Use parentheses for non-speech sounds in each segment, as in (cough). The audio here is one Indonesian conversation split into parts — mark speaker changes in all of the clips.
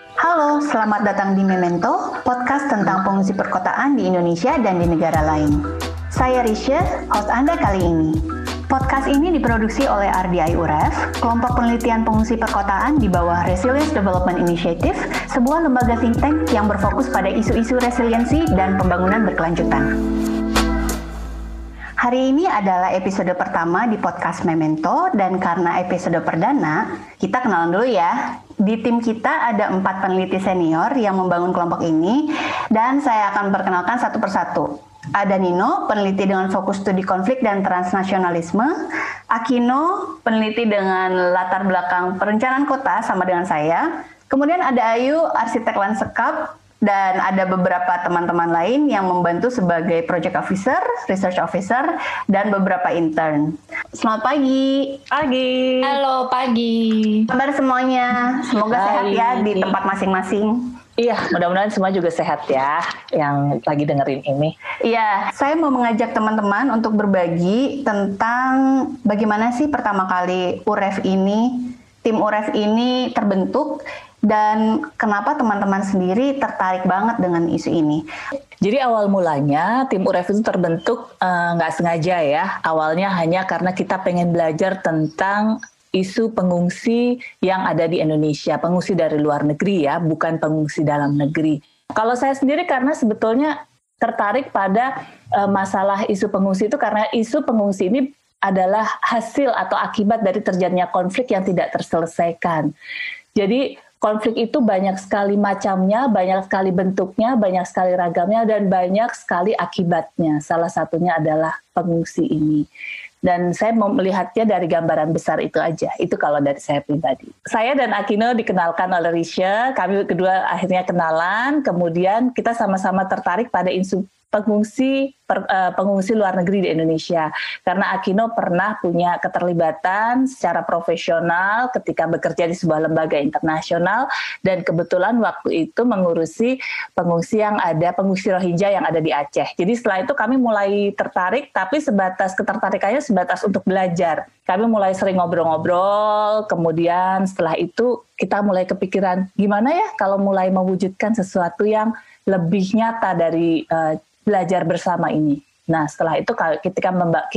Speaker 1: Halo, selamat datang di Memento, podcast tentang pengungsi perkotaan di Indonesia dan di negara lain. Saya Risha, host Anda kali ini. Podcast ini diproduksi oleh RDI UREF, kelompok penelitian pengungsi perkotaan di bawah Resilience Development Initiative, sebuah lembaga think tank yang berfokus pada isu-isu resiliensi dan pembangunan berkelanjutan. Hari ini adalah episode pertama di podcast Memento dan karena episode perdana, kita kenalan dulu ya di tim kita ada empat peneliti senior yang membangun kelompok ini dan saya akan perkenalkan satu persatu. Ada Nino, peneliti dengan fokus studi konflik dan transnasionalisme. Akino, peneliti dengan latar belakang perencanaan kota sama dengan saya. Kemudian ada Ayu, arsitek lanskap dan ada beberapa teman-teman lain yang membantu sebagai project officer, research officer, dan beberapa intern. Selamat pagi.
Speaker 2: Pagi.
Speaker 3: Halo, pagi.
Speaker 1: Kabar semuanya. Semoga Hai. sehat ya di tempat masing-masing.
Speaker 2: Iya, mudah-mudahan semua juga sehat ya yang lagi dengerin ini.
Speaker 1: Iya, saya mau mengajak teman-teman untuk berbagi tentang bagaimana sih pertama kali UREF ini, tim UREF ini terbentuk dan kenapa teman-teman sendiri tertarik banget dengan isu ini?
Speaker 2: Jadi awal mulanya tim UREF itu terbentuk eh, nggak uh, sengaja ya. Awalnya hanya karena kita pengen belajar tentang isu pengungsi yang ada di Indonesia, pengungsi dari luar negeri ya, bukan pengungsi dalam negeri. Kalau saya sendiri karena sebetulnya tertarik pada uh, masalah isu pengungsi itu karena isu pengungsi ini adalah hasil atau akibat dari terjadinya konflik yang tidak terselesaikan. Jadi konflik itu banyak sekali macamnya, banyak sekali bentuknya, banyak sekali ragamnya, dan banyak sekali akibatnya. Salah satunya adalah pengungsi ini. Dan saya mau melihatnya dari gambaran besar itu aja. Itu kalau dari saya pribadi. Saya dan Akino dikenalkan oleh Risha. Kami kedua akhirnya kenalan. Kemudian kita sama-sama tertarik pada isu pengungsi per, uh, pengungsi luar negeri di Indonesia karena Akino pernah punya keterlibatan secara profesional ketika bekerja di sebuah lembaga internasional dan kebetulan waktu itu mengurusi pengungsi yang ada pengungsi Rohingya yang ada di Aceh. Jadi setelah itu kami mulai tertarik tapi sebatas ketertarikannya sebatas untuk belajar. Kami mulai sering ngobrol-ngobrol, kemudian setelah itu kita mulai kepikiran gimana ya kalau mulai mewujudkan sesuatu yang lebih nyata dari uh, belajar bersama ini. Nah, setelah itu ketika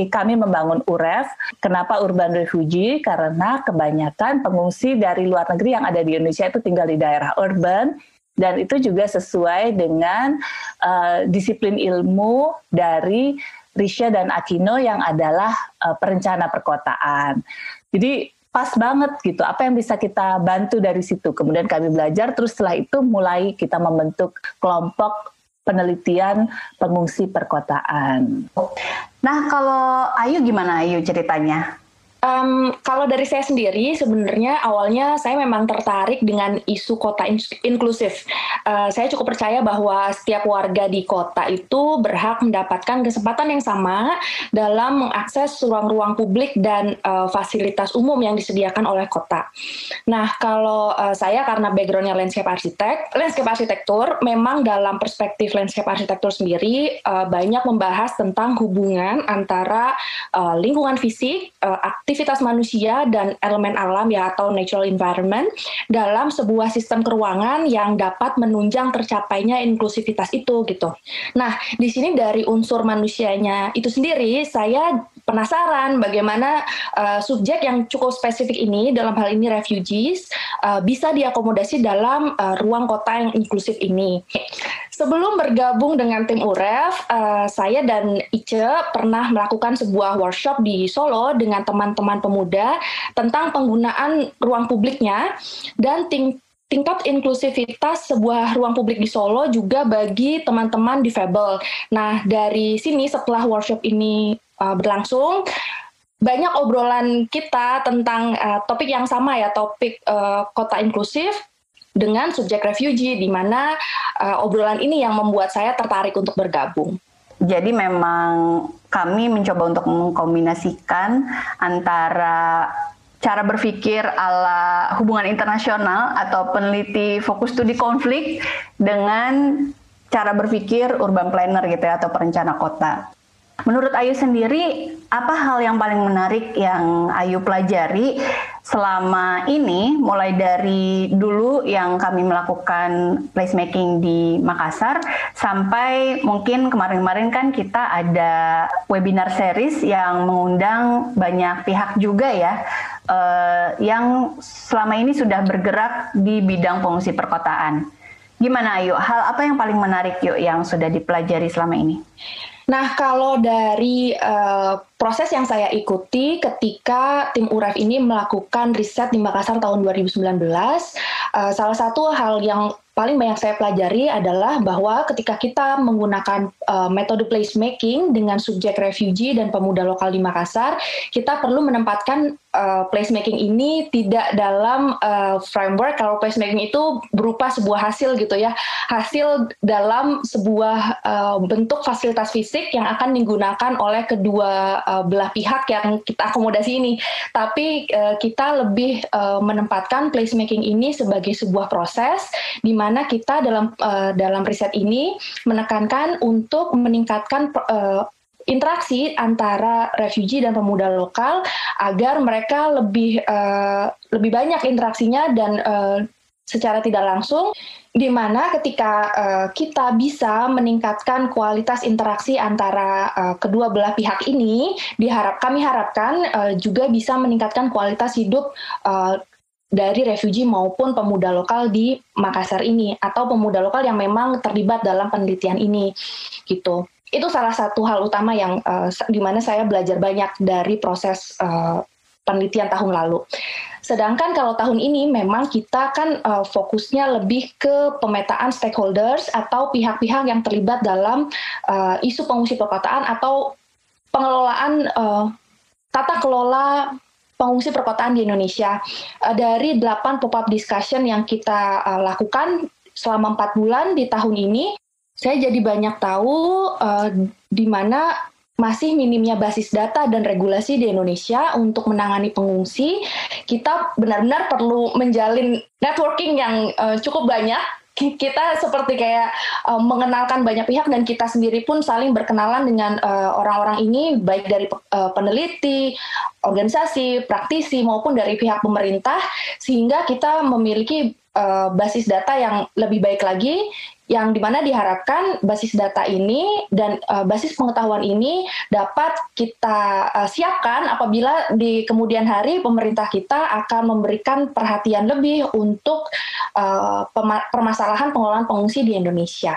Speaker 2: kami membangun UREF, kenapa Urban Refugee? Karena kebanyakan pengungsi dari luar negeri yang ada di Indonesia itu tinggal di daerah urban, dan itu juga sesuai dengan uh, disiplin ilmu dari Risha dan Akino yang adalah uh, perencana perkotaan. Jadi pas banget gitu apa yang bisa kita bantu dari situ kemudian kami belajar terus setelah itu mulai kita membentuk kelompok penelitian pengungsi perkotaan.
Speaker 1: Nah, kalau Ayu gimana Ayu ceritanya?
Speaker 3: Um, kalau dari saya sendiri, sebenarnya awalnya saya memang tertarik dengan isu kota in inklusif. Uh, saya cukup percaya bahwa setiap warga di kota itu berhak mendapatkan kesempatan yang sama dalam mengakses ruang-ruang publik dan uh, fasilitas umum yang disediakan oleh kota. Nah, kalau uh, saya karena backgroundnya landscape arsitek, landscape arsitektur, memang dalam perspektif landscape arsitektur sendiri uh, banyak membahas tentang hubungan antara uh, lingkungan fisik, uh, aktif aktivitas manusia dan elemen alam ya atau natural environment dalam sebuah sistem keruangan yang dapat menunjang tercapainya inklusivitas itu gitu. Nah, di sini dari unsur manusianya itu sendiri saya penasaran bagaimana uh, subjek yang cukup spesifik ini dalam hal ini refugees uh, bisa diakomodasi dalam uh, ruang kota yang inklusif ini. Sebelum bergabung dengan tim UREF, uh, saya dan Ice pernah melakukan sebuah workshop di Solo dengan teman-teman pemuda tentang penggunaan ruang publiknya dan ting tingkat inklusivitas sebuah ruang publik di Solo juga bagi teman-teman difabel. Nah, dari sini setelah workshop ini uh, berlangsung, banyak obrolan kita tentang uh, topik yang sama ya, topik uh, kota inklusif dengan subjek refugee di mana uh, obrolan ini yang membuat saya tertarik untuk bergabung.
Speaker 1: Jadi memang kami mencoba untuk mengkombinasikan antara cara berpikir ala hubungan internasional atau peneliti fokus studi konflik dengan cara berpikir urban planner gitu ya atau perencana kota. Menurut Ayu sendiri, apa hal yang paling menarik yang Ayu pelajari selama ini mulai dari dulu yang kami melakukan placemaking di Makassar sampai mungkin kemarin-kemarin kan kita ada webinar series yang mengundang banyak pihak juga ya uh, yang selama ini sudah bergerak di bidang pengungsi perkotaan. Gimana Ayu? Hal apa yang paling menarik yuk yang sudah dipelajari selama ini?
Speaker 3: Nah, kalau dari uh, proses yang saya ikuti ketika tim UREF ini melakukan riset di Makassar tahun 2019, uh, eh, salah satu hal yang paling banyak saya pelajari adalah bahwa ketika kita menggunakan uh, metode placemaking dengan subjek refugee dan pemuda lokal di Makassar, kita perlu menempatkan uh, placemaking ini tidak dalam uh, framework kalau placemaking itu berupa sebuah hasil gitu ya, hasil dalam sebuah uh, bentuk fasilitas fisik yang akan digunakan oleh kedua uh, belah pihak yang kita akomodasi ini. Tapi uh, kita lebih uh, menempatkan placemaking ini sebagai sebuah proses di mana kita dalam uh, dalam riset ini menekankan untuk meningkatkan interaksi antara refugee dan pemuda lokal agar mereka lebih uh, lebih banyak interaksinya dan uh, secara tidak langsung di mana ketika uh, kita bisa meningkatkan kualitas interaksi antara uh, kedua belah pihak ini diharap kami harapkan uh, juga bisa meningkatkan kualitas hidup uh, dari refugee maupun pemuda lokal di Makassar ini atau pemuda lokal yang memang terlibat dalam penelitian ini gitu itu salah satu hal utama yang uh, di mana saya belajar banyak dari proses uh, penelitian tahun lalu. Sedangkan kalau tahun ini memang kita kan uh, fokusnya lebih ke pemetaan stakeholders atau pihak-pihak yang terlibat dalam uh, isu pengungsi perkotaan atau pengelolaan uh, tata kelola pengungsi perkotaan di Indonesia. Uh, dari delapan pop-up discussion yang kita uh, lakukan selama empat bulan di tahun ini, saya jadi banyak tahu uh, di mana masih minimnya basis data dan regulasi di Indonesia untuk menangani pengungsi. Kita benar-benar perlu menjalin networking yang uh, cukup banyak kita seperti kayak uh, mengenalkan banyak pihak dan kita sendiri pun saling berkenalan dengan orang-orang uh, ini baik dari uh, peneliti, organisasi, praktisi maupun dari pihak pemerintah sehingga kita memiliki uh, basis data yang lebih baik lagi yang di mana diharapkan basis data ini dan uh, basis pengetahuan ini dapat kita uh, siapkan apabila di kemudian hari pemerintah kita akan memberikan perhatian lebih untuk uh, permasalahan pengelolaan pengungsi di Indonesia.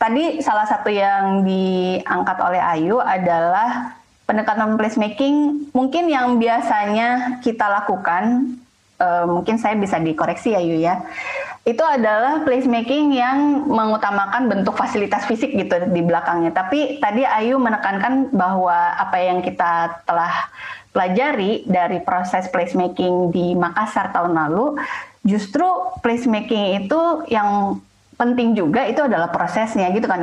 Speaker 1: Tadi salah satu yang diangkat oleh Ayu adalah pendekatan placemaking mungkin yang biasanya kita lakukan uh, mungkin saya bisa dikoreksi ya Ayu ya itu adalah placemaking yang mengutamakan bentuk fasilitas fisik gitu di belakangnya. Tapi tadi Ayu menekankan bahwa apa yang kita telah pelajari dari proses placemaking di Makassar tahun lalu, justru placemaking itu yang penting juga itu adalah prosesnya gitu kan.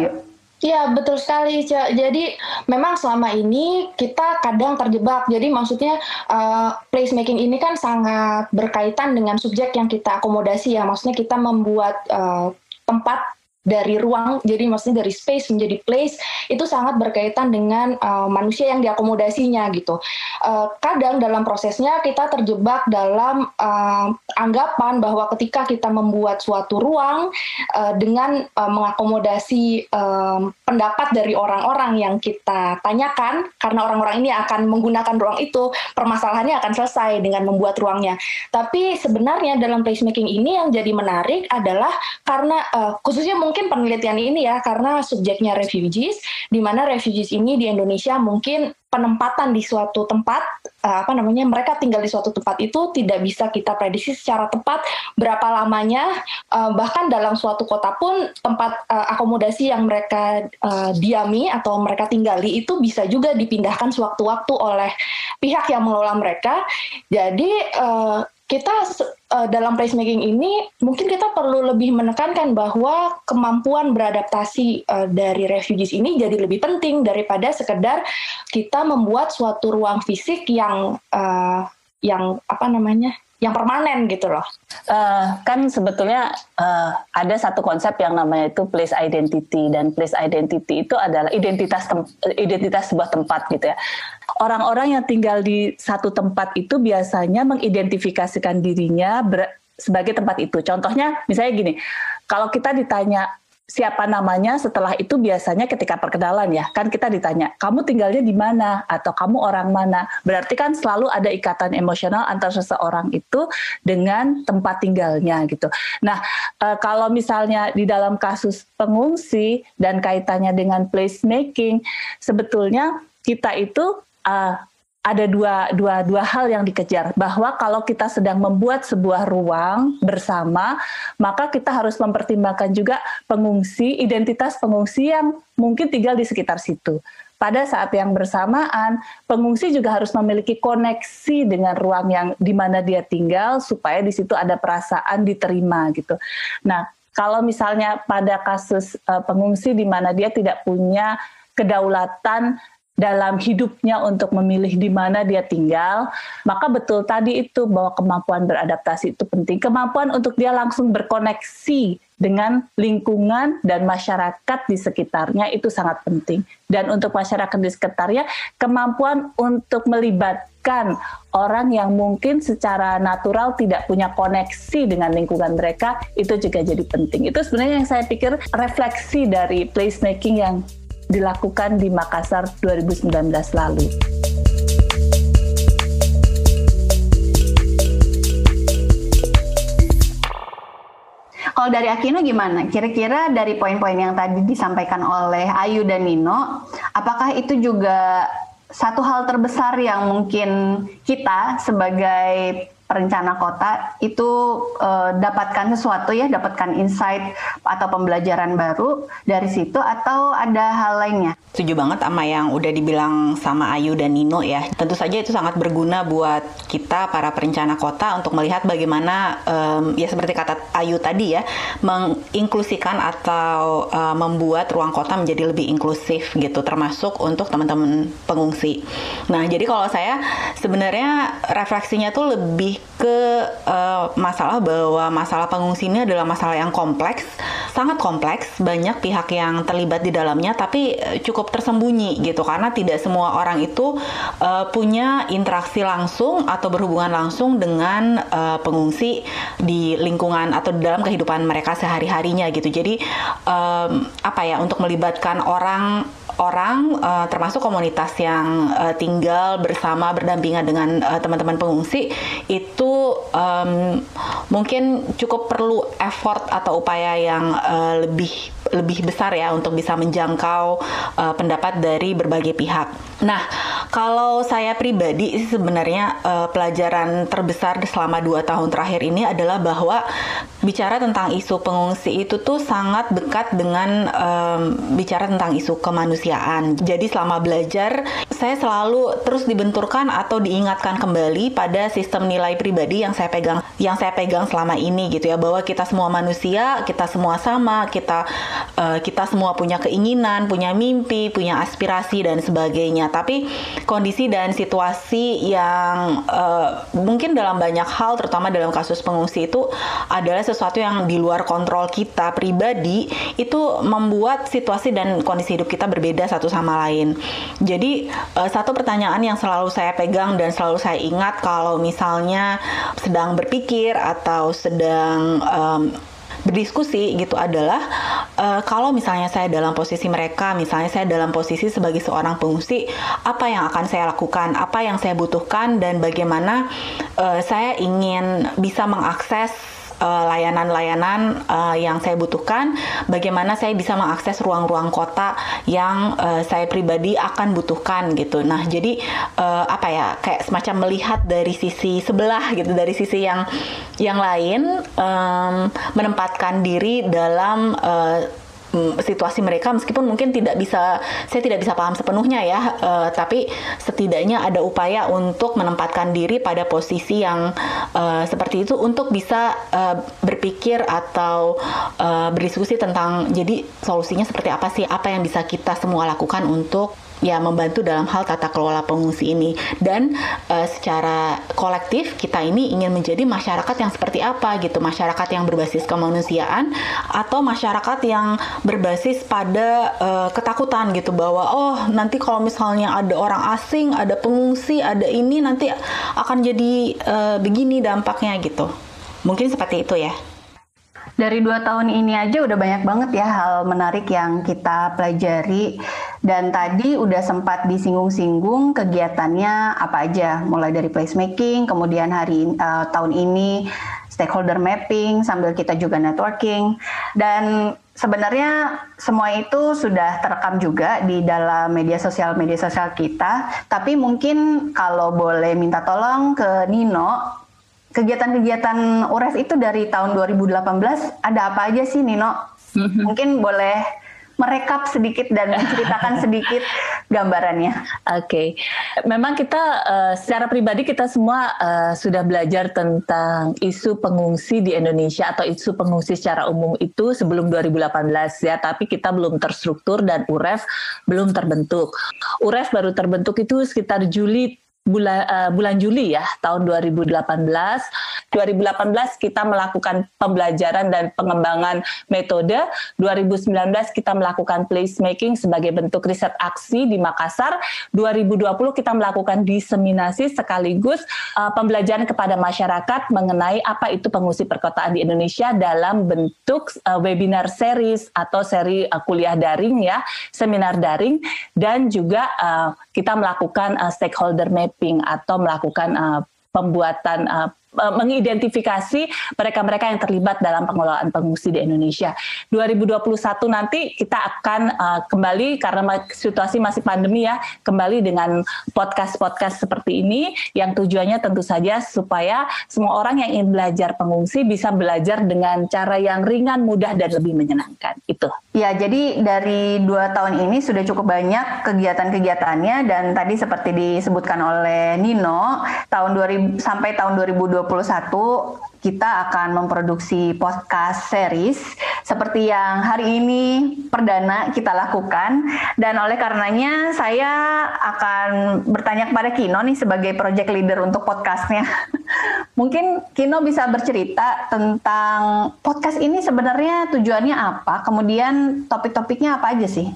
Speaker 3: Iya betul sekali. Jadi memang selama ini kita kadang terjebak. Jadi maksudnya uh, placemaking ini kan sangat berkaitan dengan subjek yang kita akomodasi ya. Maksudnya kita membuat uh, tempat dari ruang jadi maksudnya dari space menjadi place itu sangat berkaitan dengan uh, manusia yang diakomodasinya gitu. Uh, kadang dalam prosesnya kita terjebak dalam uh, anggapan bahwa ketika kita membuat suatu ruang uh, dengan uh, mengakomodasi uh, pendapat dari orang-orang yang kita tanyakan karena orang-orang ini akan menggunakan ruang itu permasalahannya akan selesai dengan membuat ruangnya. Tapi sebenarnya dalam placemaking ini yang jadi menarik adalah karena uh, khususnya mungkin penelitian ini ya karena subjeknya refugees di mana refugees ini di Indonesia mungkin penempatan di suatu tempat uh, apa namanya mereka tinggal di suatu tempat itu tidak bisa kita prediksi secara tepat berapa lamanya uh, bahkan dalam suatu kota pun tempat uh, akomodasi yang mereka diami atau mereka tinggali itu bisa juga dipindahkan sewaktu-waktu oleh pihak yang mengelola mereka. Jadi kita uh, dalam placemaking ini mungkin kita perlu lebih menekankan bahwa kemampuan beradaptasi uh, dari refugees ini jadi lebih penting daripada sekedar kita membuat suatu ruang fisik yang uh, yang apa namanya yang permanen gitu loh.
Speaker 2: Uh, kan sebetulnya uh, ada satu konsep yang namanya itu place identity dan place identity itu adalah identitas identitas sebuah tempat gitu ya. Orang-orang yang tinggal di satu tempat itu biasanya mengidentifikasikan dirinya sebagai tempat itu. Contohnya misalnya gini, kalau kita ditanya siapa namanya setelah itu biasanya ketika perkenalan ya kan kita ditanya kamu tinggalnya di mana? Atau kamu orang mana? Berarti kan selalu ada ikatan emosional antara seseorang itu dengan tempat tinggalnya gitu. Nah e, kalau misalnya di dalam kasus pengungsi dan kaitannya dengan placemaking sebetulnya kita itu uh, ada dua, dua, dua hal yang dikejar. Bahwa kalau kita sedang membuat sebuah ruang bersama maka kita harus mempertimbangkan juga pengungsi identitas pengungsi yang mungkin tinggal di sekitar situ. Pada saat yang bersamaan pengungsi juga harus memiliki koneksi dengan ruang yang di mana dia tinggal supaya di situ ada perasaan diterima gitu. Nah kalau misalnya pada kasus uh, pengungsi di mana dia tidak punya kedaulatan dalam hidupnya untuk memilih di mana dia tinggal, maka betul tadi itu bahwa kemampuan beradaptasi itu penting. Kemampuan untuk dia langsung berkoneksi dengan lingkungan dan masyarakat di sekitarnya itu sangat penting. Dan untuk masyarakat di sekitarnya, kemampuan untuk melibatkan orang yang mungkin secara natural tidak punya koneksi dengan lingkungan mereka itu juga jadi penting. Itu sebenarnya yang saya pikir refleksi dari placemaking yang dilakukan di Makassar 2019 lalu.
Speaker 1: Kalau dari Akino gimana? Kira-kira dari poin-poin yang tadi disampaikan oleh Ayu dan Nino, apakah itu juga satu hal terbesar yang mungkin kita sebagai perencana kota itu uh, dapatkan sesuatu ya, dapatkan insight atau pembelajaran baru dari situ atau ada hal lainnya?
Speaker 4: Setuju banget sama yang udah dibilang sama Ayu dan Nino ya. Tentu saja itu sangat berguna buat kita para perencana kota untuk melihat bagaimana um, ya seperti kata Ayu tadi ya, menginklusikan atau uh, membuat ruang kota menjadi lebih inklusif gitu, termasuk untuk teman-teman pengungsi. Nah, jadi kalau saya sebenarnya refleksinya tuh ke uh, masalah bahwa masalah pengungsi ini adalah masalah yang kompleks, sangat kompleks, banyak pihak yang terlibat di dalamnya, tapi eh, cukup tersembunyi gitu karena tidak semua orang itu uh, punya interaksi langsung atau berhubungan langsung dengan uh, pengungsi di lingkungan atau di dalam kehidupan mereka sehari harinya gitu. Jadi um, apa ya untuk melibatkan orang orang uh, termasuk komunitas yang uh, tinggal bersama berdampingan dengan uh, teman-teman pengungsi itu um, mungkin cukup perlu effort atau upaya yang uh, lebih lebih besar ya untuk bisa menjangkau uh, pendapat dari berbagai pihak. Nah, kalau saya pribadi sebenarnya uh, pelajaran terbesar selama dua tahun terakhir ini adalah bahwa bicara tentang isu pengungsi itu tuh sangat dekat dengan um, bicara tentang isu kemanusiaan. Jadi selama belajar saya selalu terus dibenturkan atau diingatkan kembali pada sistem nilai pribadi yang saya pegang yang saya pegang selama ini gitu ya bahwa kita semua manusia, kita semua sama, kita uh, kita semua punya keinginan, punya mimpi, punya aspirasi dan sebagainya. Tapi kondisi dan situasi yang uh, mungkin dalam banyak hal terutama dalam kasus pengungsi itu adalah sesuatu yang di luar kontrol kita pribadi itu membuat situasi dan kondisi hidup kita berbeda satu sama lain. Jadi uh, satu pertanyaan yang selalu saya pegang dan selalu saya ingat kalau misalnya sedang berpikir atau sedang um, berdiskusi gitu adalah uh, kalau misalnya saya dalam posisi mereka, misalnya saya dalam posisi sebagai seorang pengungsi, apa yang akan saya lakukan, apa yang saya butuhkan dan bagaimana uh, saya ingin bisa mengakses Eh, layanan-layanan uh, uh, yang saya butuhkan, bagaimana saya bisa mengakses ruang-ruang kota yang uh, saya pribadi akan butuhkan gitu. Nah, jadi uh, apa ya kayak semacam melihat dari sisi sebelah gitu, dari sisi yang yang lain um, menempatkan diri dalam uh, situasi mereka meskipun mungkin tidak bisa saya tidak bisa paham sepenuhnya ya uh, tapi setidaknya ada upaya untuk menempatkan diri pada posisi yang uh, seperti itu untuk bisa uh, berpikir atau uh, berdiskusi tentang jadi solusinya seperti apa sih? Apa yang bisa kita semua lakukan untuk ya membantu dalam hal tata kelola pengungsi ini. Dan uh, secara kolektif kita ini ingin menjadi masyarakat yang seperti apa gitu. Masyarakat yang berbasis kemanusiaan atau masyarakat yang berbasis pada uh, ketakutan gitu. Bahwa oh nanti kalau misalnya ada orang asing ada pengungsi ada ini nanti akan jadi uh, begini dampaknya gitu. Mungkin seperti itu ya.
Speaker 1: Dari dua tahun ini aja udah banyak banget ya hal menarik yang kita pelajari dan tadi udah sempat disinggung-singgung kegiatannya apa aja mulai dari placemaking kemudian hari uh, tahun ini stakeholder mapping sambil kita juga networking dan sebenarnya semua itu sudah terekam juga di dalam media sosial media sosial kita tapi mungkin kalau boleh minta tolong ke Nino kegiatan-kegiatan UREF itu dari tahun 2018 ada apa aja sih Nino? Mm-hmm. Mungkin boleh merekap sedikit dan menceritakan (laughs) sedikit gambarannya.
Speaker 2: Oke, okay. memang kita uh, secara pribadi kita semua uh, sudah belajar tentang isu pengungsi di Indonesia atau isu pengungsi secara umum itu sebelum 2018 ya, tapi kita belum terstruktur dan UREF belum terbentuk. UREF baru terbentuk itu sekitar Juli bulan uh, bulan Juli ya tahun 2018 2018 kita melakukan pembelajaran dan pengembangan metode. 2019 kita melakukan placemaking sebagai bentuk riset aksi di Makassar. 2020 kita melakukan diseminasi sekaligus uh, pembelajaran kepada masyarakat mengenai apa itu pengungsi perkotaan di Indonesia dalam bentuk uh, webinar series atau seri uh, kuliah daring ya seminar daring dan juga uh, kita melakukan uh, stakeholder map mapping atau melakukan uh, pembuatan uh, mengidentifikasi mereka-mereka yang terlibat dalam pengelolaan pengungsi di Indonesia. 2021 nanti kita akan uh, kembali karena situasi masih pandemi ya, kembali dengan podcast-podcast seperti ini yang tujuannya tentu saja supaya semua orang yang ingin belajar pengungsi bisa belajar dengan cara yang ringan, mudah dan lebih menyenangkan. Itu.
Speaker 1: Ya, jadi dari dua tahun ini sudah cukup banyak kegiatan-kegiatannya dan tadi seperti disebutkan oleh Nino, tahun 2000 sampai tahun 2020 2021 kita akan memproduksi podcast series seperti yang hari ini perdana kita lakukan dan oleh karenanya saya akan bertanya kepada Kino nih sebagai project leader untuk podcastnya. (laughs) Mungkin Kino bisa bercerita tentang podcast ini sebenarnya tujuannya apa, kemudian topik-topiknya apa aja sih?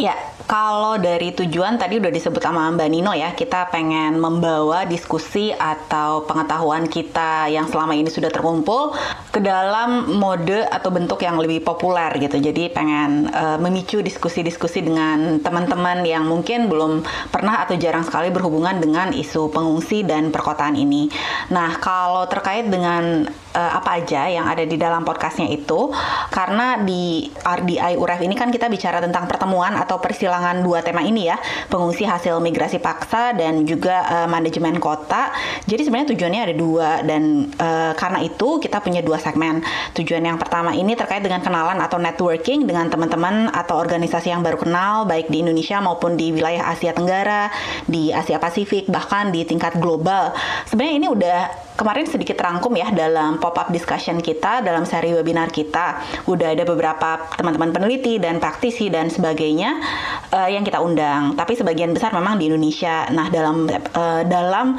Speaker 4: Ya, kalau dari tujuan tadi udah disebut sama Mbak Nino ya, kita pengen membawa diskusi atau pengetahuan kita yang selama ini sudah terkumpul ke dalam mode atau bentuk yang lebih populer gitu. Jadi pengen uh, memicu diskusi-diskusi dengan teman-teman yang mungkin belum pernah atau jarang sekali berhubungan dengan isu pengungsi dan perkotaan ini. Nah, kalau terkait dengan uh, apa aja yang ada di dalam podcastnya itu, karena di RDI UREF ini kan kita bicara tentang pertemuan atau persilangan dua tema ini ya, pengungsi hasil migrasi paksa dan juga uh, manajemen kota. Jadi sebenarnya tujuannya ada dua dan uh, karena itu kita punya dua segmen. Tujuan yang pertama ini terkait dengan kenalan atau networking dengan teman-teman atau organisasi yang baru kenal baik di Indonesia maupun di wilayah Asia Tenggara, di Asia Pasifik bahkan di tingkat global. Sebenarnya ini udah kemarin sedikit rangkum ya dalam pop-up discussion kita, dalam seri webinar kita. Udah ada beberapa teman-teman peneliti dan praktisi dan sebagainya uh, yang kita undang. Tapi sebagian besar memang di Indonesia. Nah, dalam uh, dalam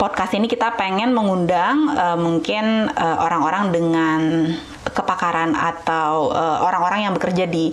Speaker 4: podcast ini kita pengen mengundang uh, mungkin orang-orang uh, dengan kepakaran atau orang-orang yang bekerja di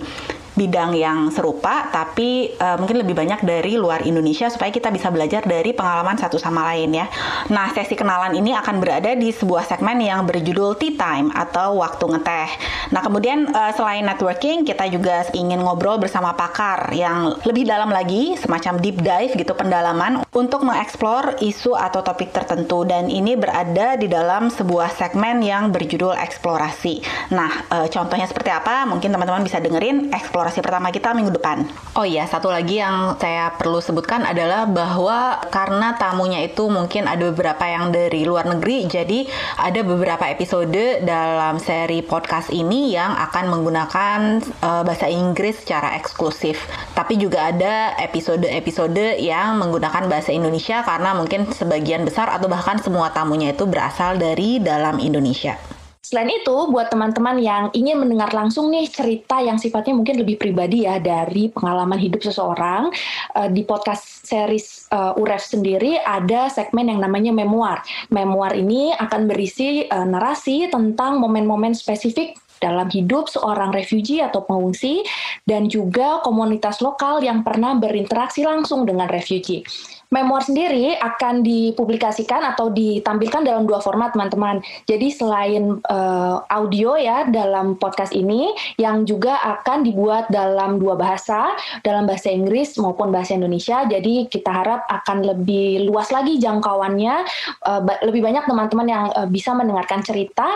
Speaker 4: bidang yang serupa tapi uh, mungkin lebih banyak dari luar Indonesia supaya kita bisa belajar dari pengalaman satu sama lain ya. Nah, sesi kenalan ini akan berada di sebuah segmen yang berjudul Tea Time atau waktu ngeteh. Nah, kemudian uh, selain networking, kita juga ingin ngobrol bersama pakar yang lebih dalam lagi, semacam deep dive gitu pendalaman untuk mengeksplor isu atau topik tertentu dan ini berada di dalam sebuah segmen yang berjudul eksplorasi. Nah, uh, contohnya seperti apa? Mungkin teman-teman bisa dengerin eksplorasi eksplorasi pertama kita minggu depan. Oh iya, satu lagi yang saya perlu sebutkan adalah bahwa karena tamunya itu mungkin ada beberapa yang dari luar negeri, jadi ada beberapa episode dalam seri podcast ini yang akan menggunakan uh, bahasa Inggris secara eksklusif. Tapi juga ada episode-episode yang menggunakan bahasa Indonesia karena mungkin sebagian besar atau bahkan semua tamunya itu berasal dari dalam Indonesia.
Speaker 3: Selain itu, buat teman-teman yang ingin mendengar langsung nih cerita yang sifatnya mungkin lebih pribadi ya dari pengalaman hidup seseorang, uh, di podcast series uh, UREF sendiri ada segmen yang namanya memoir. Memoir ini akan berisi uh, narasi tentang momen-momen spesifik dalam hidup seorang refugee atau pengungsi dan juga komunitas lokal yang pernah berinteraksi langsung dengan refugee. Memoir sendiri akan dipublikasikan atau ditampilkan dalam dua format, teman-teman. Jadi selain uh, audio ya dalam podcast ini, yang juga akan dibuat dalam dua bahasa, dalam bahasa Inggris maupun bahasa Indonesia. Jadi kita harap akan lebih luas lagi jangkauannya, uh, lebih banyak teman-teman yang uh, bisa mendengarkan cerita.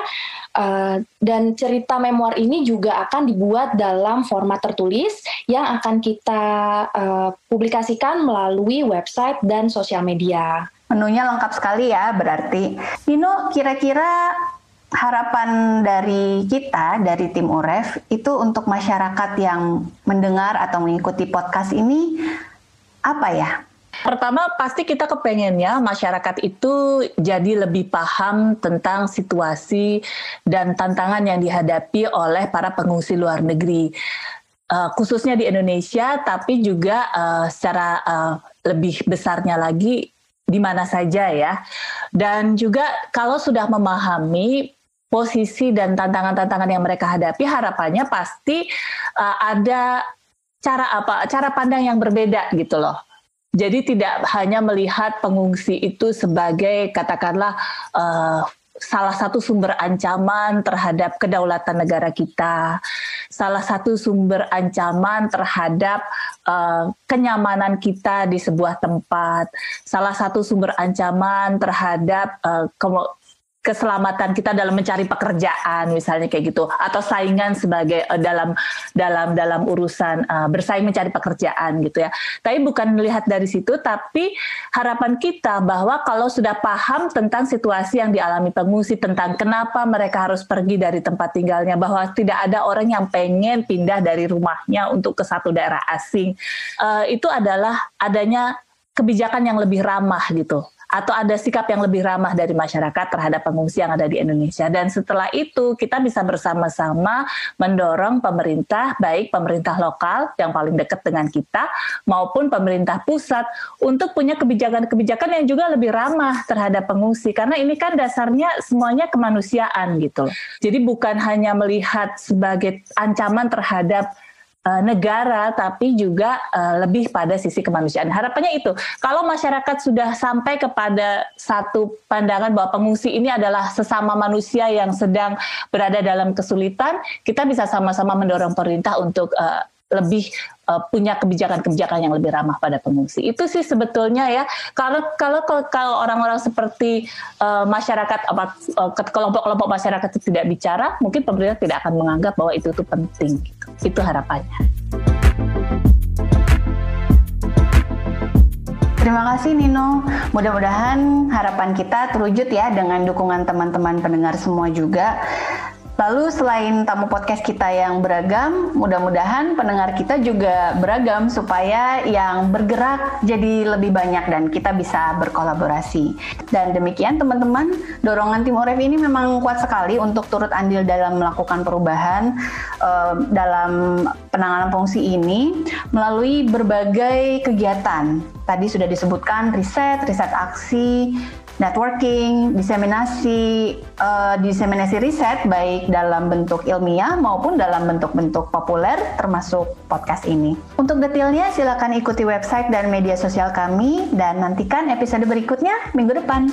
Speaker 3: Uh, dan cerita memoir ini juga akan dibuat dalam format tertulis yang akan kita uh, publikasikan melalui website dan sosial media.
Speaker 1: Menunya lengkap sekali ya berarti. Nino, kira-kira harapan dari kita dari tim UREF itu untuk masyarakat yang mendengar atau mengikuti podcast ini apa ya?
Speaker 2: Pertama pasti kita kepengennya masyarakat itu jadi lebih paham tentang situasi dan tantangan yang dihadapi oleh para pengungsi luar negeri. Uh, khususnya di Indonesia, tapi juga uh, secara uh, lebih besarnya lagi di mana saja ya. Dan juga kalau sudah memahami posisi dan tantangan-tantangan yang mereka hadapi, harapannya pasti uh, ada cara apa, cara pandang yang berbeda gitu loh. Jadi tidak hanya melihat pengungsi itu sebagai katakanlah uh, salah satu sumber ancaman terhadap kedaulatan negara kita, salah satu sumber ancaman terhadap uh, kenyamanan kita di sebuah tempat, salah satu sumber ancaman terhadap uh, keselamatan kita dalam mencari pekerjaan misalnya kayak gitu atau saingan sebagai uh, dalam dalam dalam urusan uh, bersaing mencari pekerjaan gitu ya. Tapi bukan melihat dari situ tapi harapan kita bahwa kalau sudah paham tentang situasi yang dialami pengungsi tentang kenapa mereka harus pergi dari tempat tinggalnya bahwa tidak ada orang yang pengen pindah dari rumahnya untuk ke satu daerah asing. Uh, itu adalah adanya kebijakan yang lebih ramah gitu atau ada sikap yang lebih ramah dari masyarakat terhadap pengungsi yang ada di Indonesia. Dan setelah itu kita bisa bersama-sama mendorong pemerintah, baik pemerintah lokal yang paling dekat dengan kita, maupun pemerintah pusat untuk punya kebijakan-kebijakan yang juga lebih ramah terhadap pengungsi. Karena ini kan dasarnya semuanya kemanusiaan gitu. Jadi bukan hanya melihat sebagai ancaman terhadap negara tapi juga uh, lebih pada sisi kemanusiaan. Harapannya itu kalau masyarakat sudah sampai kepada satu pandangan bahwa pengungsi ini adalah sesama manusia yang sedang berada dalam kesulitan, kita bisa sama-sama mendorong pemerintah untuk uh, lebih uh, punya kebijakan-kebijakan yang lebih ramah pada pengungsi. Itu sih sebetulnya ya. Kalau kalau kalau orang-orang seperti uh, masyarakat apa uh, kelompok-kelompok masyarakat itu tidak bicara, mungkin pemerintah tidak akan menganggap bahwa itu itu penting. Itu harapannya.
Speaker 1: Terima kasih Nino. Mudah-mudahan harapan kita terwujud ya dengan dukungan teman-teman pendengar semua juga. Lalu selain tamu podcast kita yang beragam, mudah-mudahan pendengar kita juga beragam supaya yang bergerak jadi lebih banyak dan kita bisa berkolaborasi. Dan demikian teman-teman, dorongan tim Oref ini memang kuat sekali untuk turut andil dalam melakukan perubahan uh, dalam penanganan fungsi ini melalui berbagai kegiatan. Tadi sudah disebutkan riset, riset aksi, networking, diseminasi, uh, diseminasi riset baik dalam bentuk ilmiah maupun dalam bentuk-bentuk populer termasuk podcast ini. Untuk detailnya silakan ikuti website dan media sosial kami dan nantikan episode berikutnya minggu depan.